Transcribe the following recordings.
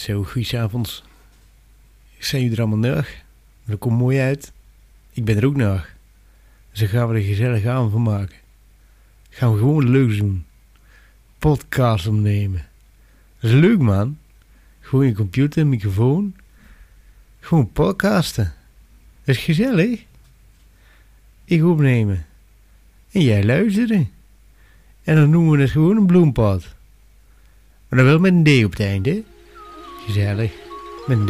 Zo, goedenavond. Zijn jullie er allemaal nog? Dat komt mooi uit. Ik ben er ook nog. Dus dan gaan we er gezellig avond van maken. Gaan we gewoon leuk doen. Podcast opnemen. Dat is leuk, man. Gewoon je computer, microfoon. Gewoon podcasten. Dat is gezellig. Ik opnemen. En jij luisteren. En dan noemen we het gewoon een bloempad. Maar dan wel met een D op het einde. Gezellig. Met een D.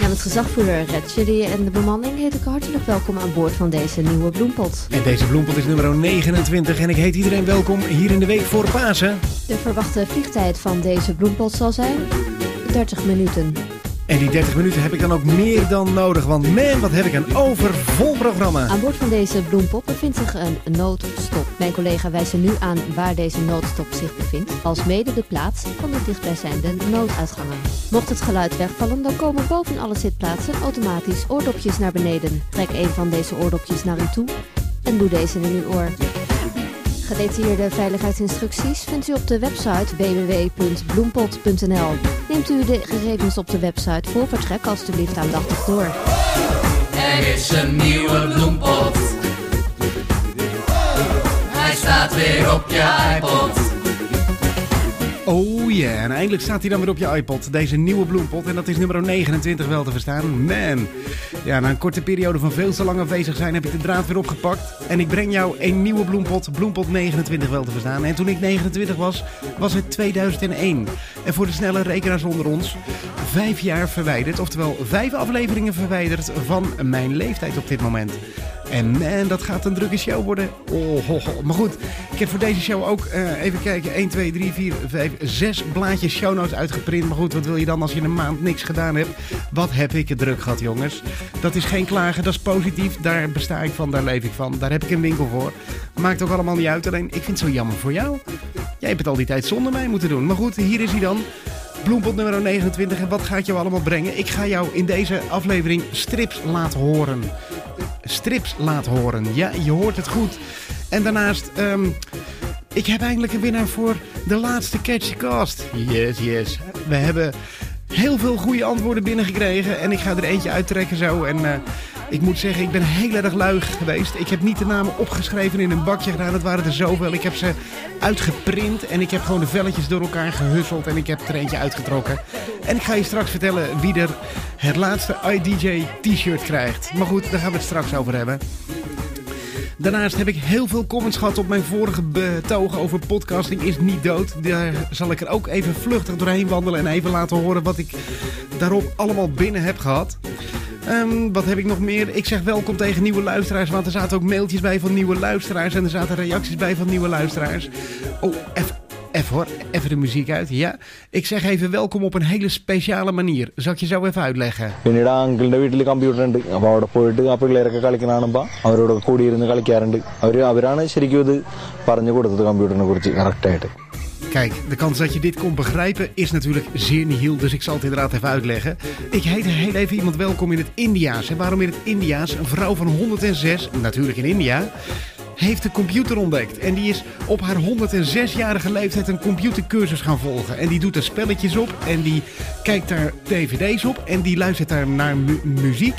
Namens gezagvoerder Red Chili en de bemanning heet ik hartelijk welkom aan boord van deze nieuwe bloempot. En deze bloempot is nummer 29 en ik heet iedereen welkom hier in de week voor Pasen. De verwachte vliegtijd van deze bloempot zal zijn 30 minuten. En die 30 minuten heb ik dan ook meer dan nodig, want man, wat heb ik een overvol programma. Aan boord van deze bloempot bevindt zich een noodstop. Mijn collega wijst er nu aan waar deze noodstop zich bevindt, als mede de plaats van de dichtbijzijnde nooduitgangen. Mocht het geluid wegvallen, dan komen boven alle zitplaatsen automatisch oordopjes naar beneden. Trek een van deze oordopjes naar u toe en doe deze in uw oor. Gedetailleerde veiligheidsinstructies vindt u op de website www.bloempot.nl. Neemt u de gegevens op de website voor vertrek alstublieft aandachtig door. Er is een nieuwe bloempot. Hij staat weer op je iPod. Oh ja, en eindelijk staat hij dan weer op je iPod. Deze nieuwe bloempot. En dat is nummer 29 wel te verstaan. Man. Ja, na een korte periode van veel te lang afwezig zijn heb ik de draad weer opgepakt. En ik breng jou een nieuwe bloempot. Bloempot 29 wel te verstaan. En toen ik 29 was, was het 2001. En voor de snelle rekenaars onder ons, vijf jaar verwijderd. Oftewel vijf afleveringen verwijderd van mijn leeftijd op dit moment. En man, dat gaat een drukke show worden. Oh. Maar goed, ik heb voor deze show ook, eh, even kijken, 1, 2, 3, 4, 5, 6 blaadjes shownotes uitgeprint. Maar goed, wat wil je dan als je een maand niks gedaan hebt? Wat heb ik het druk gehad, jongens. Dat is geen klagen, dat is positief. Daar besta ik van, daar leef ik van. Daar heb ik een winkel voor. Maakt ook allemaal niet uit. Alleen, ik vind het zo jammer voor jou. Jij hebt het al die tijd zonder mij moeten doen. Maar goed, hier is hij dan. Bloempot nummer 29. En wat ga ik jou allemaal brengen? Ik ga jou in deze aflevering strips laten horen. Strips laten horen. Ja, je hoort het goed. En daarnaast, ehm, ik heb eindelijk een winnaar voor de laatste Catchy Cast. Yes, yes. We hebben heel veel goede antwoorden binnengekregen. En ik ga er eentje uittrekken zo. En eh, ik moet zeggen, ik ben heel erg lui geweest. Ik heb niet de namen opgeschreven in een bakje gedaan. Het waren er zoveel. Ik heb ze uitgeprint. En ik heb gewoon de velletjes door elkaar gehusseld. En ik heb er eentje uitgetrokken. En ik ga je straks vertellen wie er het laatste iDJ t-shirt krijgt. Maar goed, daar gaan we het straks over hebben. Daarnaast heb ik heel veel comments gehad op mijn vorige betoog over podcasting is niet dood. Daar zal ik er ook even vluchtig doorheen wandelen en even laten horen wat ik daarop allemaal binnen heb gehad. Ehm, wat heb ik nog meer? Ik zeg welkom tegen nieuwe luisteraars, want er zaten ook mailtjes bij van nieuwe luisteraars en er zaten reacties bij van nieuwe luisteraars. Oh, even, even hoor, even de muziek uit. Ja, ik zeg even welkom op een hele speciale manier. Zal ik je zo even uitleggen? പിന്നീട് ആ അങ്കിളിന്റെ വീട്ടിൽ കമ്പ്യൂട്ടർ ഉണ്ട് അപ്പൊ അവിടെ പോയിട്ട് ആ പിള്ളേരൊക്കെ കളിക്കണ കാണുമ്പോ അവരോട് കൂടിയിരുന്ന് കളിക്കാറുണ്ട് അവര് അവരാണ് ശരിക്കും ഇത് പറഞ്ഞു കൊടുത്തത് കമ്പ്യൂട്ടറിനെ കുറിച്ച് കറക്റ്റ് ആയിട്ട് Kijk, de kans dat je dit kon begrijpen is natuurlijk zeer nihil, dus ik zal het inderdaad even uitleggen. Ik heet heel even iemand welkom in het Indiaas. En waarom in het Indiaas? Een vrouw van 106, natuurlijk in India, heeft de computer ontdekt. En die is op haar 106-jarige leeftijd een computercursus gaan volgen. En die doet er spelletjes op en die kijkt daar dvd's op en die luistert daar naar mu- muziek.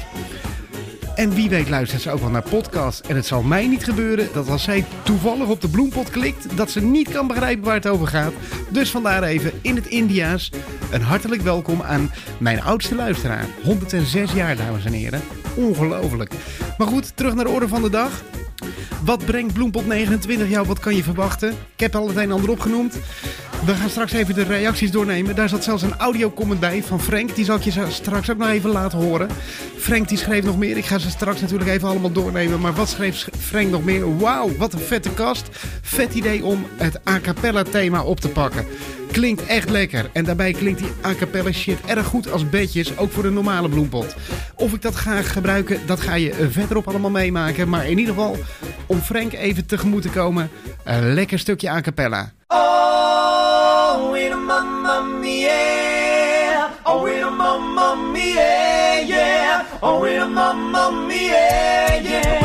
En wie weet luistert ze ook wel naar podcasts. En het zal mij niet gebeuren dat als zij toevallig op de bloempot klikt... dat ze niet kan begrijpen waar het over gaat. Dus vandaar even in het Indiaas een hartelijk welkom aan mijn oudste luisteraar. 106 jaar, dames en heren. Ongelooflijk. Maar goed, terug naar de orde van de dag. Wat brengt Bloempot 29 jou? Wat kan je verwachten? Ik heb al het een en ander opgenoemd. We gaan straks even de reacties doornemen. Daar zat zelfs een audio-comment bij van Frank. Die zal ik je straks ook nog even laten horen. Frank die schreef nog meer. Ik ga ze straks natuurlijk even allemaal doornemen. Maar wat schreef Frank nog meer? Wauw, wat een vette kast. Vet idee om het a cappella thema op te pakken. Klinkt echt lekker. En daarbij klinkt die a cappella shit erg goed als bedjes. Ook voor de normale bloempot. Of ik dat ga gebruiken, dat ga je verderop allemaal meemaken. Maar in ieder geval, om Frank even tegemoet te komen. Een lekker stukje a cappella. Oh, mamma mia, yeah. Oh, a mamma mia, yeah.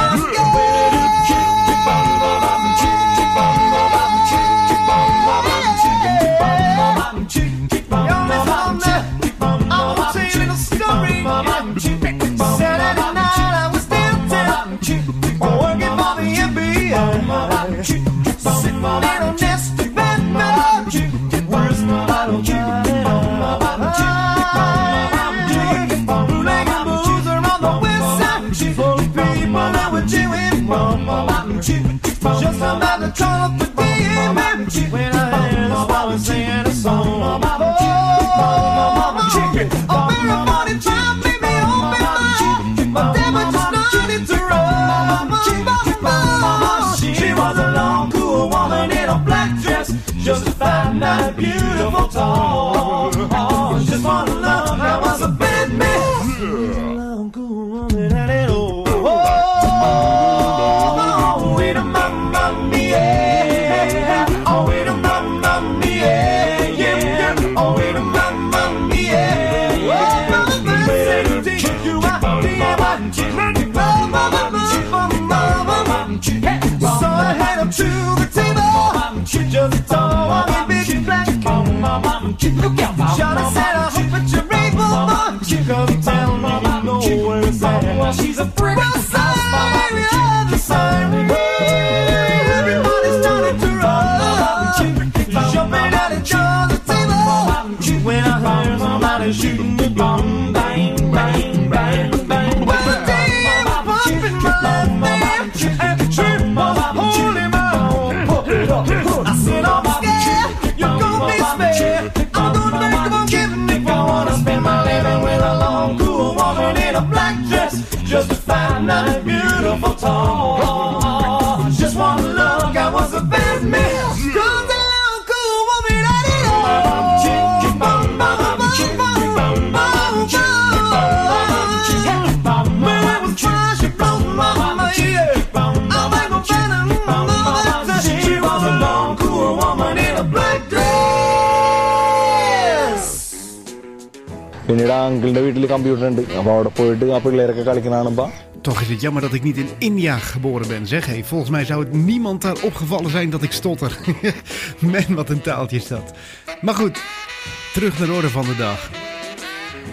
A freak. fine, nice, beautiful tall. Just wanna look, I was a bad man. Cause a long, cool woman, I did all. Chicky bum, bum, bum, chicky bum, bum, bum. When I was trying, she broke my mind. I think I'm better, mama. She was a long, cool woman in a black dress. പിന്നീട് ആ അങ്കിളിന്റെ വീട്ടിൽ കമ്പ്യൂട്ടർ ഉണ്ട് അപ്പൊ അവിടെ പോയിട്ട് ആ പിള്ളേരൊക്കെ കളിക്കുന്ന കാണുമ്പോ Toch is het jammer dat ik niet in India geboren ben, zeg. Hey, volgens mij zou het niemand daar opgevallen zijn dat ik stotter. Man, wat een taaltje is dat. Maar goed, terug naar de orde van de dag.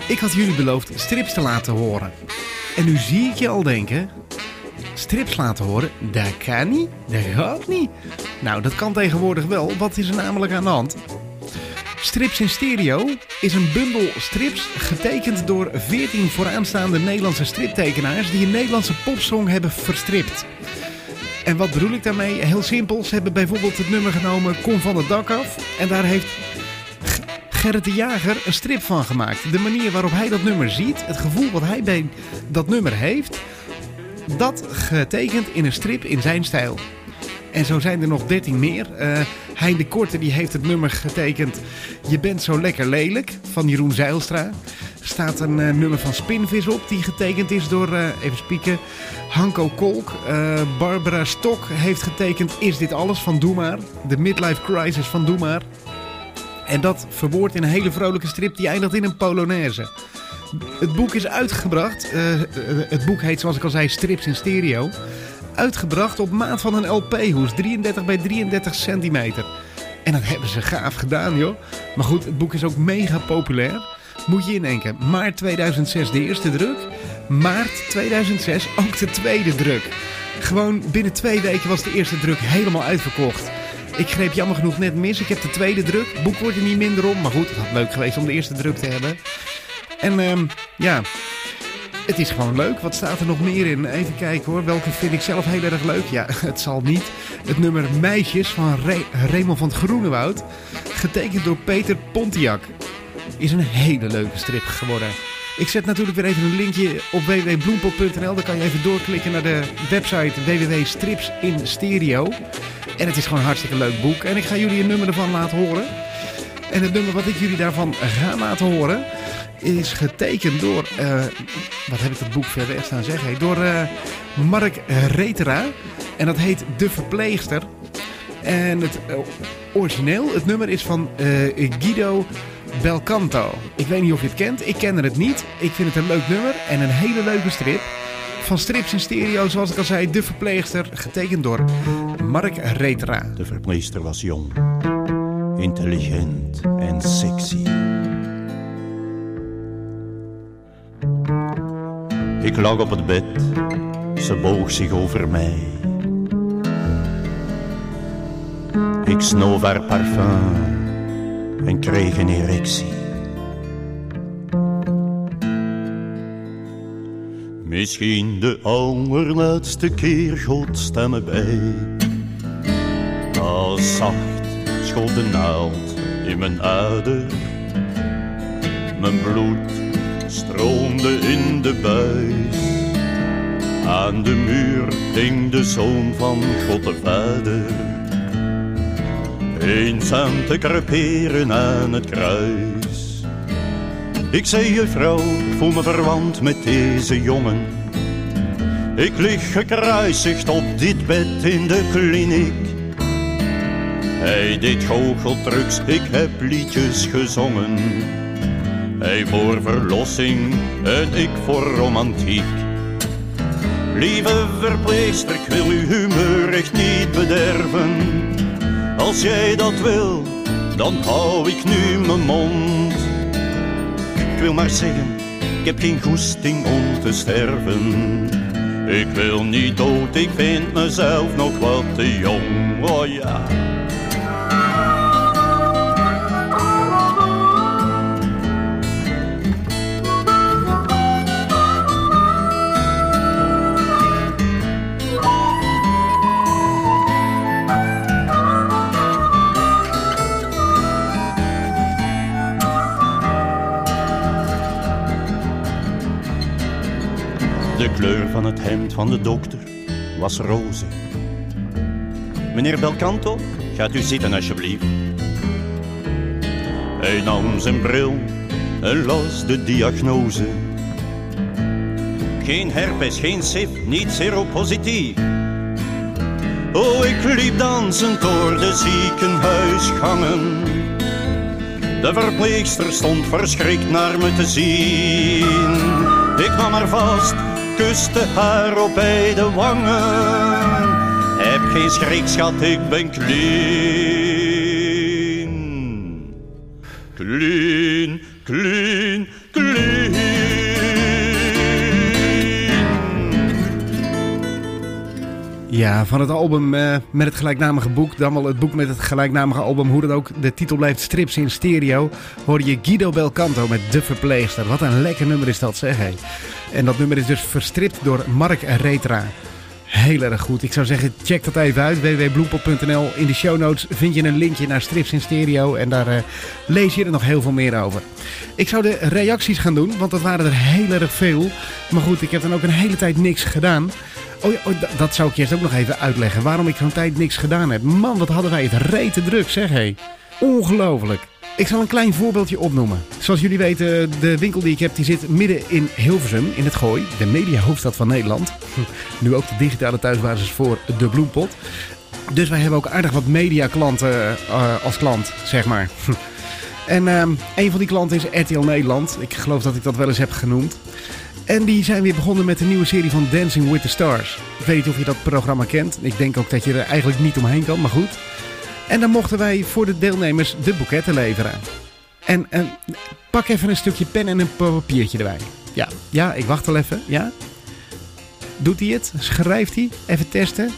Ik had jullie beloofd strips te laten horen. En nu zie ik je al denken... Strips laten horen, dat kan niet, dat gaat niet. Nou, dat kan tegenwoordig wel. Wat is er namelijk aan de hand? Strips in Stereo is een bundel strips getekend door 14 vooraanstaande Nederlandse striptekenaars die een Nederlandse popsong hebben verstript. En wat bedoel ik daarmee? Heel simpel, ze hebben bijvoorbeeld het nummer genomen Kom van het dak af en daar heeft Gerrit de Jager een strip van gemaakt. De manier waarop hij dat nummer ziet, het gevoel wat hij bij dat nummer heeft, dat getekend in een strip in zijn stijl. En zo zijn er nog 13 meer. Eh hein de Korte die heeft het nummer getekend Je bent zo lekker lelijk van Jeroen Zeilstra. Er staat een eh, nummer van Spinvis op die getekend is door, eh, even spieken, Hanko Kolk. Eh, Barbara Stok heeft getekend Is dit alles van Doe maar. De midlife crisis van Doe maar. En dat verwoordt in een hele vrolijke strip die eindigt in een polonaise. Het boek is uitgebracht. het boek heet, zoals ik al zei, Strips in Stereo. Uitgebracht op maat van een LP-hoes, 33 bij 33 centimeter. En dat hebben ze gaaf gedaan, joh. Maar goed, het boek is ook mega populair. Moet je indenken, maart 2006 de eerste druk. Maart 2006 ook de tweede druk. Gewoon binnen twee weken was de eerste druk helemaal uitverkocht. Ik greep jammer genoeg net mis. Ik heb de tweede druk. Boek wordt er niet minder om. Maar goed, het had leuk geweest om de eerste druk te hebben. En ehm, ja, het is gewoon leuk. Wat staat er nog meer in? Even kijken hoor. Welke vind ik zelf heel erg leuk? Ja, het zal niet. Het nummer Meisjes van Raymond van het Groenewoud. Getekend door Peter Pontiac. Is een hele leuke strip geworden. Ik zet natuurlijk weer even een linkje op www.bloempot.nl. Dan kan je even doorklikken naar de website www.strips in stereo. En het is gewoon een hartstikke leuk boek. En ik ga jullie een nummer ervan laten horen. En het nummer wat ik jullie daarvan ga laten horen is getekend door, eh, wat heb ik het boek ver weg staan zeggen, door eh, Mark Retera. En dat heet De Verpleegster. En het eh, origineel, het nummer is van Guido Belcanto. Ik weet niet of je het kent, ik ken het niet. Ik vind het een leuk nummer en een hele leuke strip. Van strips in stereo, zoals ik al zei, De Verpleegster, getekend door Mark Retera. De verpleegster was jong, intelligent en sexy. Ik lag op het bed, ze boog zich over mij. Ik snoof haar parfum en kreeg een erectie. Misschien de allerlaatste keer God sta me bij. zacht schoot de naald in mijn ader. Mijn bloed stroomde in de buis. Aan de muur hing de zoon van God de Vader. Eenzaam te creperen aan het kruis. Ik zei juffrouw, ik voel me verwant met deze jongen. Ik lig gekruisigd op dit bed in de kliniek. Hij deed goocheltrucs, ik heb liedjes gezongen. Hij voor verlossing en ik voor romantiek. Lieve verpleegster, ik wil uw humeur echt niet bederven. Als jij dat wil, dan hou ik nu mijn mond. Ik wil maar zeggen, ik heb geen goesting om te sterven. Ik wil niet dood, ik vind mezelf nog wat te jong. Oh ja. Van de dokter was roze. Meneer Belcanto, gaat u zitten alsjeblieft. Hij nam zijn bril en las de diagnose. Geen herpes, geen sif, niet seropositief. Oh, ik liep dansend door de ziekenhuisgangen. De verpleegster stond verschrikt naar me te zien. Ik nam haar vast, kuste haar op beide wangen. Heb geen schrik, schat, ik ben clean. Clean, clean, clean. Ja, van het album eh, met het gelijknamige boek, dan wel het boek met het gelijknamige album, hoe dat ook de titel blijft, Strips in Stereo, hoor je Guido Belcanto met De Verpleegster. Wat een lekker nummer is dat, zeg hé. En dat nummer is dus verstript door Mark Retra. Heel erg goed. Ik zou zeggen, check dat even uit. www.bloempot.nl. In de show notes vind je een linkje naar Strips in Stereo. En daar eh, lees je er nog heel veel meer over. Ik zou de reacties gaan doen, want dat waren er heel erg veel. Maar goed, ik heb dan ook een hele tijd niks gedaan. Oh ja, oh, dat zou ik eerst ook nog even uitleggen. Waarom ik zo'n tijd niks gedaan heb. Man, wat hadden wij het rete druk, zeg hé. Ongelooflijk. Ik zal een klein voorbeeldje opnoemen. Zoals jullie weten, de winkel die ik heb, die zit midden in Hilversum, in het Gooi. De mediahoofdstad van Nederland. Nu ook de digitale thuisbasis voor de Bloempot. Dus wij hebben ook aardig wat mediaklanten eh, als klant, zeg maar. En ehm, een van die klanten is RTL Nederland. Ik geloof dat ik dat wel eens heb genoemd. En die zijn weer begonnen met een nieuwe serie van Dancing with the Stars. Ik weet niet of je dat programma kent. Ik denk ook dat je er eigenlijk niet omheen kan, maar goed. En dan mochten wij voor de deelnemers de boeketten leveren. En pak even een stukje pen en een papiertje erbij. Ja, ja, ik wacht al even. Ja. Doet hij het? Schrijft hij? Even testen.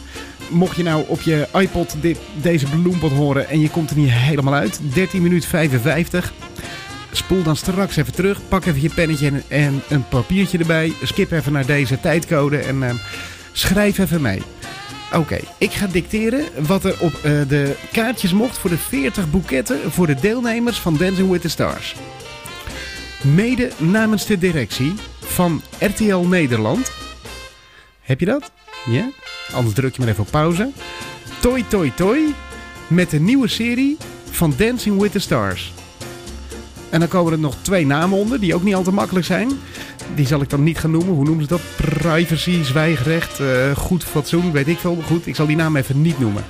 Mocht je nou op je iPod dit, deze bloempot horen en je komt er niet helemaal uit. 13 minuten 55. Spoel dan straks even terug. Pak even je pennetje en, en een papiertje erbij. Skip even naar deze tijdcode en eh, schrijf even mee. Oké, ik ga dicteren wat er op eh, de kaartjes mocht voor de 40 boeketten voor de deelnemers van Dancing with the Stars. Mede namens de directie van RTL Nederland. Heb je dat? Ja? Anders druk je maar even op pauze. Toi Toi Toi met de nieuwe serie van Dancing with the Stars. En dan komen er nog twee namen onder die ook niet al te makkelijk zijn. Die zal ik dan niet gaan noemen. Hoe noemen ze dat? Privacy, zwijgrecht, eh, goed fatsoen, weet ik veel. Goed, ik zal die naam even niet noemen.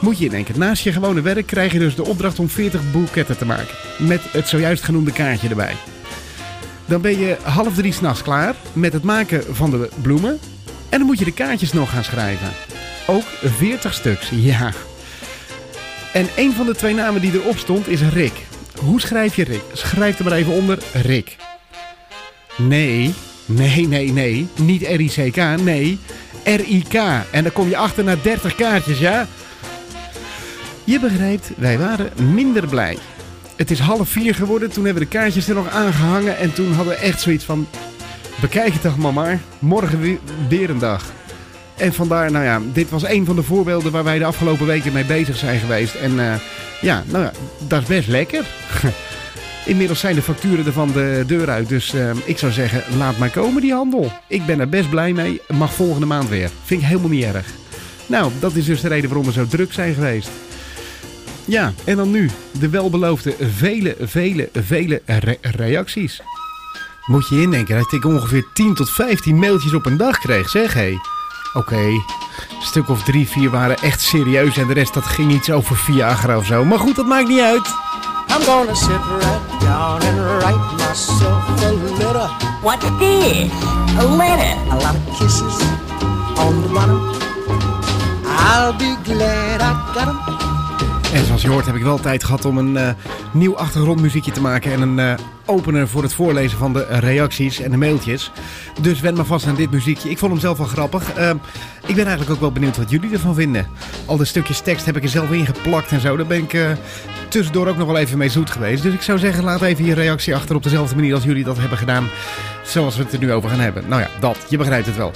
Moet je indenken, naast je gewone werk krijg je dus de opdracht om 40 boeketten te maken. Met het zojuist genoemde kaartje erbij. Dan ben je half drie s'nachts klaar met het maken van de bloemen. En dan moet je de kaartjes nog gaan schrijven. Ook 40 stuks, ja. En een van de twee namen die erop stond is Rick. Hoe schrijf je Rick? Schrijf er maar even onder Rick. Nee, nee, nee, nee. Niet R-I-C-K, nee. R-I-K. En dan kom je achter na 30 kaartjes, ja? Je begrijpt, wij waren minder blij. Het is half vier geworden, toen hebben we de kaartjes er nog aangehangen. En toen hadden we echt zoiets van... Bekijk het toch maar. Morgen weer, weer een dag. En vandaar, nou ja, dit was een van de voorbeelden waar wij de afgelopen weken mee bezig zijn geweest. En eh, ja, nou ja, dat is best lekker. Inmiddels zijn de facturen er van de deur uit. Dus eh, ik zou zeggen, laat maar komen die handel. Ik ben er best blij mee. Mag volgende maand weer. Vind ik helemaal niet erg. Nou, dat is dus de reden waarom we zo druk zijn geweest. Ja, en dan nu de welbeloofde vele, vele, vele re- reacties. Moet je indenken dat ik ongeveer 10 tot 15 mailtjes op een dag kreeg, zeg hé. Oké, een stuk of drie, vier waren echt serieus en de rest dat ging iets over Viagra of zo. Maar goed, dat maakt niet uit. I'm gonna sit right down and write myself a letter. What is a letter? A lot of kisses on the bottom. I'll be glad I got 'em. En zoals je hoort heb ik wel tijd gehad om een eh, nieuw achtergrondmuziekje te maken en een eh, opener voor het voorlezen van de reacties en de mailtjes. Dus wen maar vast aan dit muziekje. Ik vond hem zelf wel grappig. Eh, ik ben eigenlijk ook wel benieuwd wat jullie ervan vinden. Al de stukjes tekst heb ik er zelf in geplakt en zo. Daar ben ik eh, tussendoor ook nog wel even mee zoet geweest. Dus ik zou zeggen, laat even je reactie achter op dezelfde manier als jullie dat hebben gedaan. Zoals we het er nu over gaan hebben. Nou ja, dat. Je begrijpt het wel.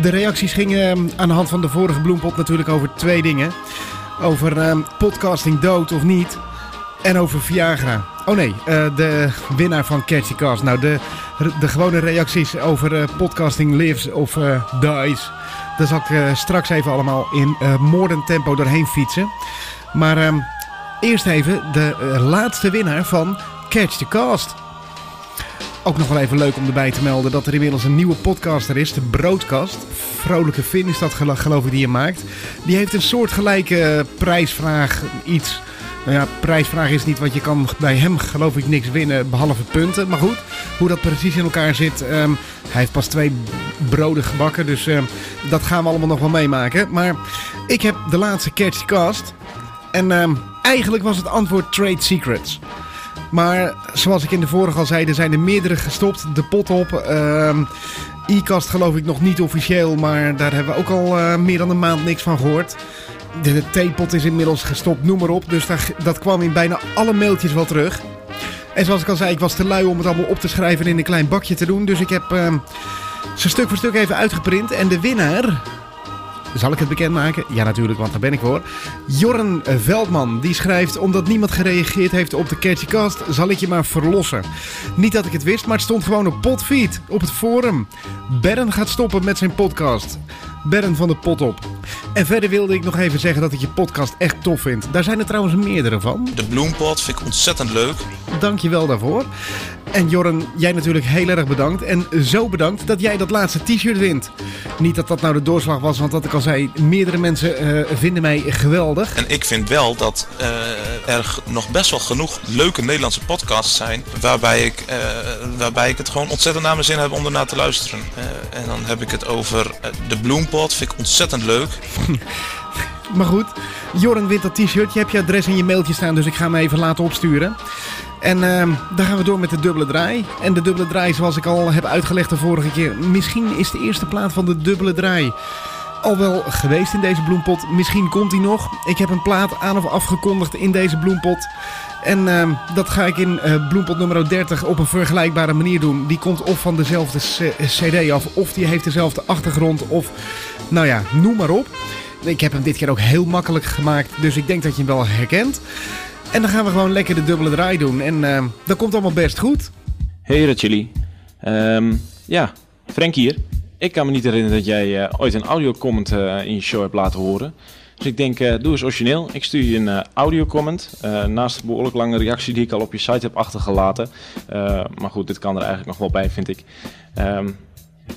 De reacties gingen eh, aan de hand van de vorige bloempot natuurlijk over twee dingen. Over ehm, podcasting dood of niet. En over Viagra. Oh nee, eh, de winnaar van Catch the Cast. Nou, de, de gewone reacties over eh, podcasting lives of eh, dies. Daar zal ik straks even allemaal in moordend tempo doorheen fietsen. Maar ehm, eerst even de laatste winnaar van Catch the Cast. Ook nog wel even leuk om erbij te melden dat er inmiddels een nieuwe podcaster is, de Broadcast. Vrolijke Finn is dat gelo- geloof ik die je maakt. Die heeft een soortgelijke eh, prijsvraag, iets. Nou ja, prijsvraag is niet, want je kan bij hem geloof ik niks winnen behalve punten. Maar goed, hoe dat precies in elkaar zit. ehm, hij heeft pas twee broden gebakken, dus ehm, dat gaan we allemaal nog wel meemaken. Maar ik heb de laatste Catch. En ehm, eigenlijk was het antwoord Trade Secrets. Maar zoals ik in de vorige al zei, er zijn er meerdere gestopt. De pot op. ehm E-cast geloof ik nog niet officieel, maar daar hebben we ook al eh, meer dan een maand niks van gehoord. De, theepot is inmiddels gestopt, noem maar op. Dus daar, dat kwam in bijna alle mailtjes wel terug. En zoals ik al zei, ik was te lui om het allemaal op te schrijven en in een klein bakje te doen. Dus ik heb ehm, ze stuk voor stuk even uitgeprint. En de winnaar, zal ik het bekendmaken? Ja, natuurlijk, want daar ben ik voor. Jorren Veldman, die schrijft... Omdat niemand gereageerd heeft op de Catchycast, zal ik je maar verlossen. Niet dat ik het wist, maar het stond gewoon op Potfeed, op het forum. Bern gaat stoppen met zijn podcast. Bern van de Pot op. En verder wilde ik nog even zeggen dat ik je podcast echt tof vind. Daar zijn er trouwens meerdere van. De bloempot vind ik ontzettend leuk. Dank je wel daarvoor. En Jorren, jij natuurlijk heel erg bedankt. En zo bedankt dat jij dat laatste t-shirt wint. Niet dat dat nou de doorslag was, want wat ik al zei, meerdere mensen eh, vinden mij geweldig. En ik vind wel dat eh, er nog best wel genoeg leuke Nederlandse podcasts zijn. Waarbij ik, eh, waarbij ik het gewoon ontzettend naar mijn zin heb om ernaar te luisteren. En dan heb ik het over de bloempot. Vind ik ontzettend leuk. Maar goed, Jorren wint dat t-shirt. Je hebt je adres in je mailtje staan, dus ik ga hem even laten opsturen. En ehm, dan gaan we door met de dubbele draai. En de dubbele draai, zoals ik al heb uitgelegd de vorige keer. Misschien is de eerste plaat van de dubbele draai al wel geweest in deze bloempot. Misschien komt die nog. Ik heb een plaat aan of afgekondigd in deze bloempot. En ehm, dat ga ik in eh, bloempot nummer 30 op een vergelijkbare manier doen. Die komt of van dezelfde cd af, of die heeft dezelfde achtergrond, of nou ja, noem maar op. Ik heb hem dit keer ook heel makkelijk gemaakt, dus ik denk dat je hem wel herkent. En dan gaan we gewoon lekker de dubbele draai doen. En ehm, dat komt allemaal best goed. Hey Racheli. Ehm ja, Frank hier. Ik kan me niet herinneren dat jij eh, ooit een audiocomment eh in je show hebt laten horen. Dus ik denk, eh, doe eens origineel. Ik stuur je een eh audiocomment. eh, naast de behoorlijk lange reactie die ik al op je site heb achtergelaten. Eh, maar goed, dit kan er eigenlijk nog wel bij, vind ik. Ehm,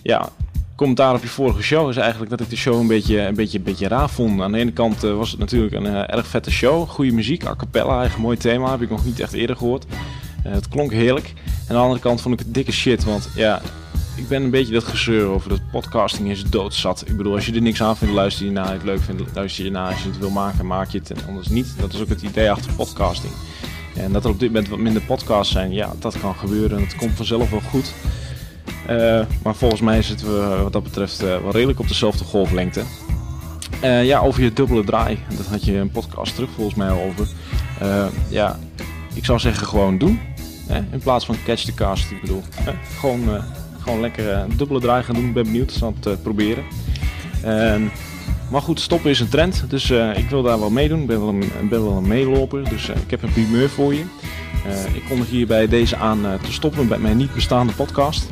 ja, commentaar op je vorige show is eigenlijk dat ik de show een beetje, een beetje, een beetje raar vond. Aan de ene kant eh, was het natuurlijk een eh, erg vette show. Goede muziek, a cappella, eigenlijk mooi thema. Heb ik nog niet echt eerder gehoord. Eh, het klonk heerlijk. En aan de andere kant vond ik het dikke shit. Want ja, ik ben een beetje dat gezeur over dat podcasting is doodzat. Ik bedoel, als je er niks aan vindt, luister je naar. Het leuk vindt, luister je naar. Als je het wil maken, maak je het. En anders niet. Dat is ook het idee achter podcasting. En dat er op dit moment wat minder podcasts zijn, ja, dat kan gebeuren. En dat komt vanzelf wel goed. Eh, maar volgens mij zitten we wat dat betreft eh, wel redelijk op dezelfde golflengte. Eh, ja, over je dubbele draai. Dat had je een podcast terug volgens mij over. Eh, ja, ik zou zeggen gewoon doen. Hè? In plaats van catch the cast, ik bedoel. Gewoon, eh, gewoon lekker eh, een dubbele draai gaan doen. Ben benieuwd, zal het eh, proberen. Ehm, maar goed, stoppen is een trend, dus eh, ik wil daar wel meedoen. Ik ben wel een, ik ben wel een meeloper, dus eh, ik heb een primeur voor je. Eh, ik kondig hier bij deze aan eh, te stoppen met mijn niet bestaande podcast.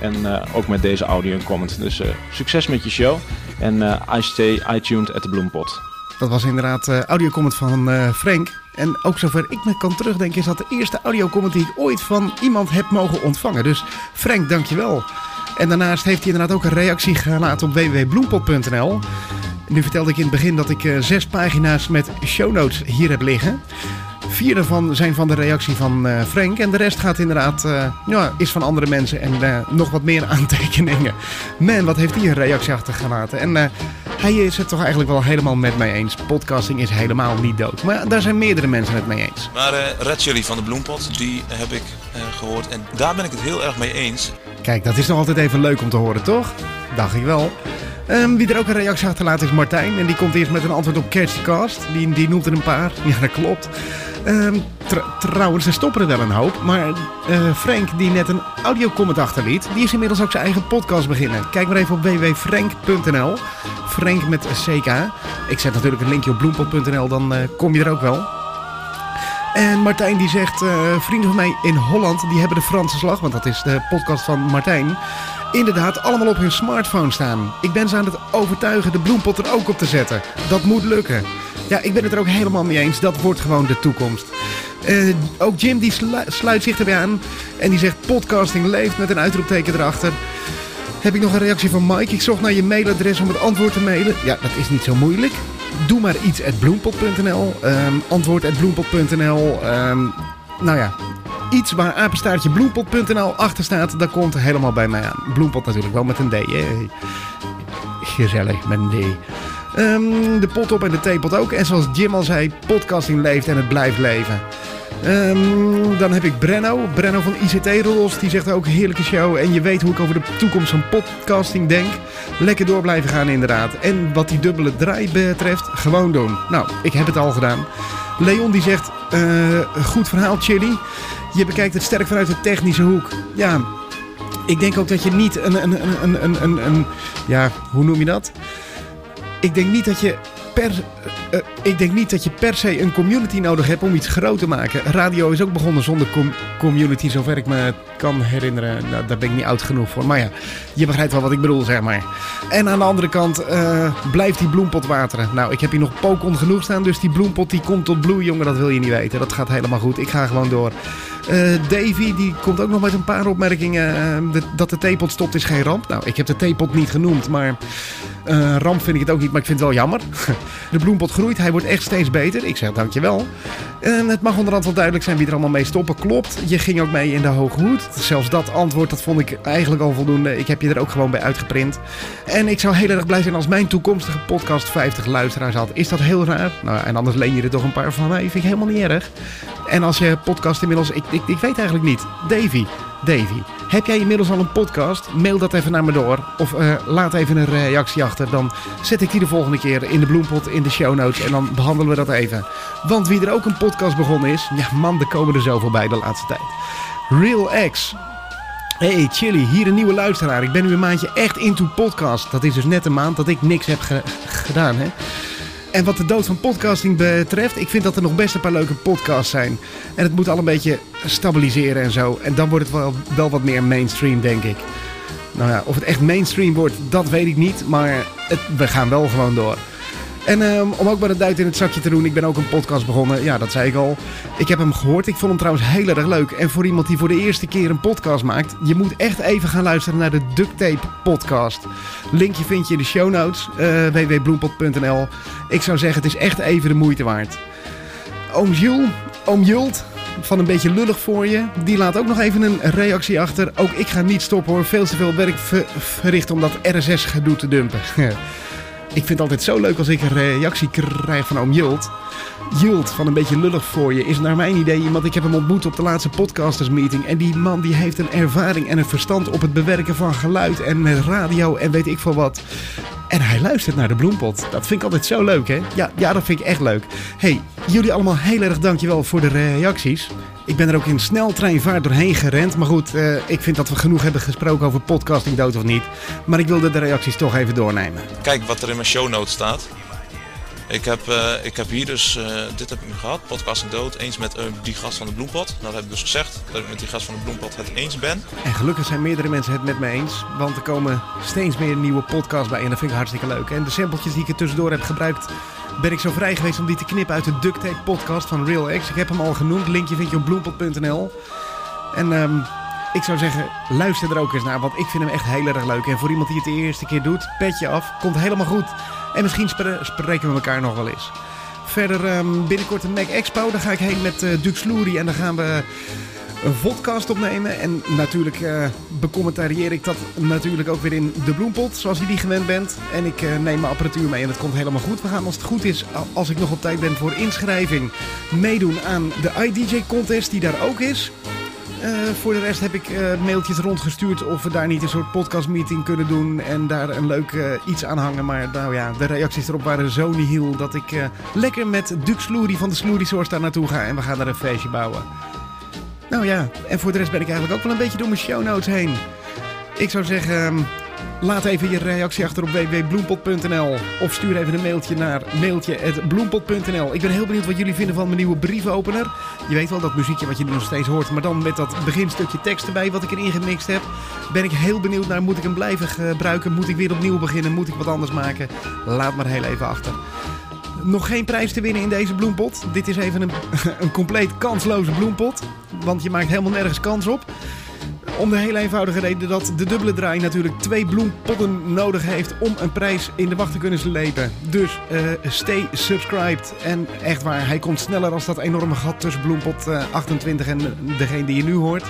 En eh, ook met deze audio en comment. Dus eh, succes met je show. En eh, I stay iTuned at the Bloempot. Dat was inderdaad eh audiocomment van Frank. En ook zover ik me kan terugdenken, is dat de eerste audiocomment die ik ooit van iemand heb mogen ontvangen. Dus Frank, dankjewel. En daarnaast heeft hij inderdaad ook een reactie gelaten op www.bloempot.nl. Nu vertelde ik in het begin dat ik zes pagina's met show notes hier heb liggen. Vier daarvan zijn van de reactie van eh, Frank. En de rest gaat inderdaad, eh, ja, is van andere mensen. En eh, nog wat meer aantekeningen. Man, wat heeft hij een reactie achtergelaten. En hij is het toch eigenlijk wel helemaal met mij eens. Podcasting is helemaal niet dood. Maar daar zijn meerdere mensen het mee eens. Maar Red Chili van de Bloempot, die heb ik eh, gehoord. En daar ben ik het heel erg mee eens. Kijk, dat is nog altijd even leuk om te horen, toch? Dacht ik wel. Ehm, wie er ook een reactie achterlaat is Martijn. En die komt eerst met een antwoord op Catch the Cast. Die, die noemt er een paar. Ja, dat klopt. Ehm, tr- trouwens, er stoppen er wel een hoop. Maar eh, Frank, die net een audiocomment achterliet... die is inmiddels ook zijn eigen podcast beginnen. Kijk maar even op www.frank.nl. Frank met CK. Ik zet natuurlijk een linkje op bloempot.nl, dan eh, kom je er ook wel. En Martijn die zegt, eh, vrienden van mij in Holland, die hebben de Franse slag, want dat is de podcast van Martijn, inderdaad allemaal op hun smartphone staan. Ik ben ze aan het overtuigen de bloempot er ook op te zetten. Dat moet lukken. Ja, ik ben het er ook helemaal mee eens. Dat wordt gewoon de toekomst. Eh, ook Jim die slu- sluit zich erbij aan en die zegt podcasting leeft met een uitroepteken erachter. Heb ik nog een reactie van Mike. Ik zocht naar je mailadres om het antwoord te mailen. Ja, dat is niet zo moeilijk. Doe maar iets at bloempot.nl. ehm, antwoord at bloempot.nl. ehm, nou ja, iets waar apenstaartje bloempot.nl achter staat, dat komt helemaal bij mij aan. Bloempot natuurlijk wel met een D. Gezellig met een D. Ehm, de pot op en de theepot ook. En zoals Jim al zei, podcasting leeft en het blijft leven. Ehm, dan heb ik Brenno. Brenno van ICT Rolls. Die zegt ook heerlijke show. En je weet hoe ik over de toekomst van podcasting denk. Lekker door blijven gaan inderdaad. En wat die dubbele draai betreft, gewoon doen. Nou, ik heb het al gedaan. Leon die zegt, eh, goed verhaal Chili. Je bekijkt het sterk vanuit de technische hoek. Ja, ik denk ook dat je niet een, een, een, een, een, een, een ja, hoe noem je dat? Ik denk niet dat je per, eh, ik denk niet dat je per se een community nodig hebt om iets groot te maken. Radio is ook begonnen zonder com- community, zover ik me kan herinneren. Nou, daar ben ik niet oud genoeg voor. Maar ja, je begrijpt wel wat ik bedoel, zeg maar. En aan de andere kant eh, blijft die bloempot wateren. Nou, ik heb hier nog Pokon genoeg staan, dus die bloempot die komt tot bloei, jongen, dat wil je niet weten. Dat gaat helemaal goed. Ik ga gewoon door. Eh, Davy, die komt ook nog met een paar opmerkingen. Eh, dat de theepot stopt is geen ramp. Nou, ik heb de theepot niet genoemd, maar eh, ramp vind ik het ook niet, maar ik vind het wel jammer. De bloempot groeit, hij wordt echt steeds beter. Ik zeg dankjewel. En het mag onderhand wel duidelijk zijn wie er allemaal mee stoppen. Klopt, je ging ook mee in de hoge hoed. Zelfs dat antwoord, dat vond ik eigenlijk al voldoende. Ik heb je er ook gewoon bij uitgeprint. En ik zou heel erg blij zijn als mijn toekomstige podcast 50 luisteraars had. Is dat heel raar? Nou, en anders leen je er toch een paar van mij. Vind ik helemaal niet erg. En als je podcast inmiddels... Ik, ik, ik weet eigenlijk niet. Davy, Davy. Heb jij inmiddels al een podcast? Mail dat even naar me door. Of eh, laat even een reactie achter. Dan zet ik die de volgende keer in de bloempot in de show notes. En dan behandelen we dat even. Want wie er ook een podcast begonnen is... Ja man, er komen er zoveel bij de laatste tijd. Real X. Hey Chili, hier een nieuwe luisteraar. Ik ben nu een maandje echt into podcast. Dat is dus net een maand dat ik niks heb ge- gedaan. Hè? En wat de dood van podcasting betreft, ik vind dat er nog best een paar leuke podcasts zijn. En het moet al een beetje stabiliseren en zo. En dan wordt het wel, wel wat meer mainstream, denk ik. Nou ja, of het echt mainstream wordt, dat weet ik niet. Maar het, we gaan wel gewoon door. En ehm, om ook maar een duit in het zakje te doen, ik ben ook een podcast begonnen. Ja, dat zei ik al. Ik heb hem gehoord. Ik vond hem trouwens heel erg leuk. En voor iemand die voor de eerste keer een podcast maakt, je moet echt even gaan luisteren naar de Duct Tape podcast. Linkje vind je in de show notes, www.bloempot.nl. Ik zou zeggen, het is echt even de moeite waard. Oom Jules, oom Jult, van een beetje lullig voor je, die laat ook nog even een reactie achter. Ook ik ga niet stoppen hoor, veel te veel werk ver- verricht om dat RSS-gedoe te dumpen. Ik vind het altijd zo leuk als ik een reactie krijg van oom Jult. Jult, van een beetje lullig voor je, is naar mijn idee iemand... Ik heb hem ontmoet op de laatste podcastersmeeting. En die man die heeft een ervaring en een verstand op het bewerken van geluid en radio en weet ik veel wat. En hij luistert naar de bloempot. Dat vind ik altijd zo leuk, hè? Ja, ja dat vind ik echt leuk. hey, jullie allemaal heel erg dankjewel voor de reacties. Ik ben er ook in sneltreinvaart doorheen gerend. Maar goed, eh, ik vind dat we genoeg hebben gesproken over podcasting dood of niet. Maar ik wilde de reacties toch even doornemen. Kijk wat er in mijn show notes staat. Ik heb, eh, ik heb hier dus, eh, dit heb ik nu gehad, podcasting dood, eens met eh, die gast van de bloempot. Nou, dat heb ik dus gezegd, dat ik met die gast van de bloempot het eens ben. En gelukkig zijn meerdere mensen het met me eens. Want er komen steeds meer nieuwe podcasts bij. En dat vind ik hartstikke leuk. En de sampletjes die ik er tussendoor heb gebruikt. Ben ik zo vrij geweest om die te knippen uit de Duct Tape podcast van Real. Ik heb hem al genoemd. Linkje vind je op bloempot.nl. En ehm, ik zou zeggen, luister er ook eens naar. Want ik vind hem echt heel erg leuk. En voor iemand die het de eerste keer doet, petje af. Komt helemaal goed. En misschien spre- spreken we elkaar nog wel eens. Verder ehm, binnenkort een Mac Expo. Daar ga ik heen met eh Dux. En dan gaan we een podcast opnemen. En natuurlijk eh becommentarieer ik dat natuurlijk ook weer in de bloempot. Zoals je die gewend bent. En ik eh, neem mijn apparatuur mee en het komt helemaal goed. We gaan als het goed is, als ik nog op tijd ben voor inschrijving, meedoen aan de iDJ contest die daar ook is. Eh, voor de rest heb ik eh, mailtjes rondgestuurd of we daar niet een soort podcastmeeting kunnen doen en daar een leuk eh, iets aan hangen. Maar nou ja, de reacties erop waren zo nihil dat ik lekker met Dux Sloerie van de Sloerie Source daar naartoe ga en we gaan daar een feestje bouwen. Nou ja, en voor de rest ben ik eigenlijk ook wel een beetje door mijn show notes heen. Ik zou zeggen, laat even je reactie achter op www.bloempot.nl of stuur even een mailtje naar mailtje.bloempot.nl. Ik ben heel benieuwd wat jullie vinden van mijn nieuwe briefopener. Je weet wel, dat muziekje wat je nu nog steeds hoort, maar dan met dat beginstukje tekst erbij wat ik erin gemixt heb. Ben ik heel benieuwd naar, moet ik hem blijven gebruiken? Moet ik weer opnieuw beginnen? Moet ik wat anders maken? Laat maar heel even achter. Nog geen prijs te winnen in deze bloempot. Dit is even een, een compleet kansloze bloempot. Want je maakt helemaal nergens kans op. Om de heel eenvoudige reden dat de dubbele draai natuurlijk twee bloempotten nodig heeft om een prijs in de wacht te kunnen slepen. Dus eh, stay subscribed. En echt waar, hij komt sneller als dat enorme gat tussen bloempot eh, 28 en degene die je nu hoort.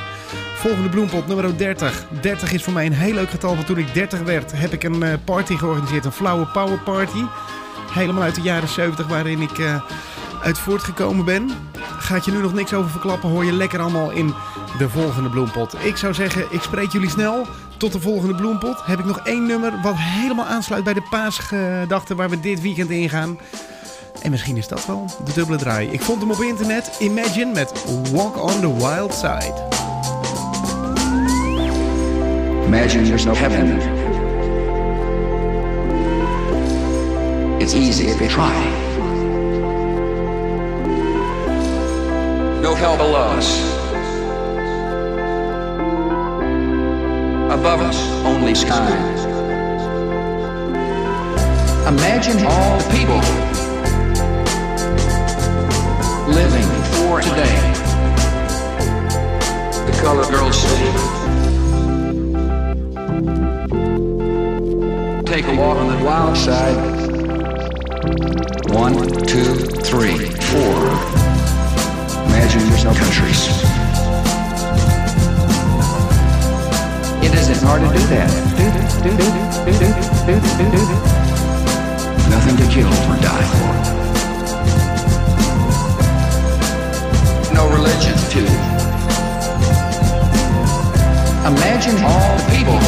Volgende bloempot, nummer 30. 30 is voor mij een heel leuk getal, want toen ik 30 werd heb ik een eh, party georganiseerd. Een flauwe power party. Helemaal uit de jaren 70 waarin ik eh, uit voortgekomen ben. Gaat je nu nog niks over verklappen, hoor je lekker allemaal in de volgende bloempot. Ik zou zeggen, ik spreek jullie snel. Tot de volgende bloempot. Heb ik nog één nummer wat helemaal aansluit bij de paasgedachten waar we dit weekend in gaan. En misschien is dat wel de dubbele draai. Ik vond hem op internet. Imagine met Walk on the Wild Side. Imagine there's no heaven. It's easy if you try. Hell below us. Above us, only sky. Imagine all the people living for today. The color girls say. Take a walk on the wild side. One, two, three, four. Countries. It isn't hard to do that. Nothing to kill or die for. No religion, too. Imagine all people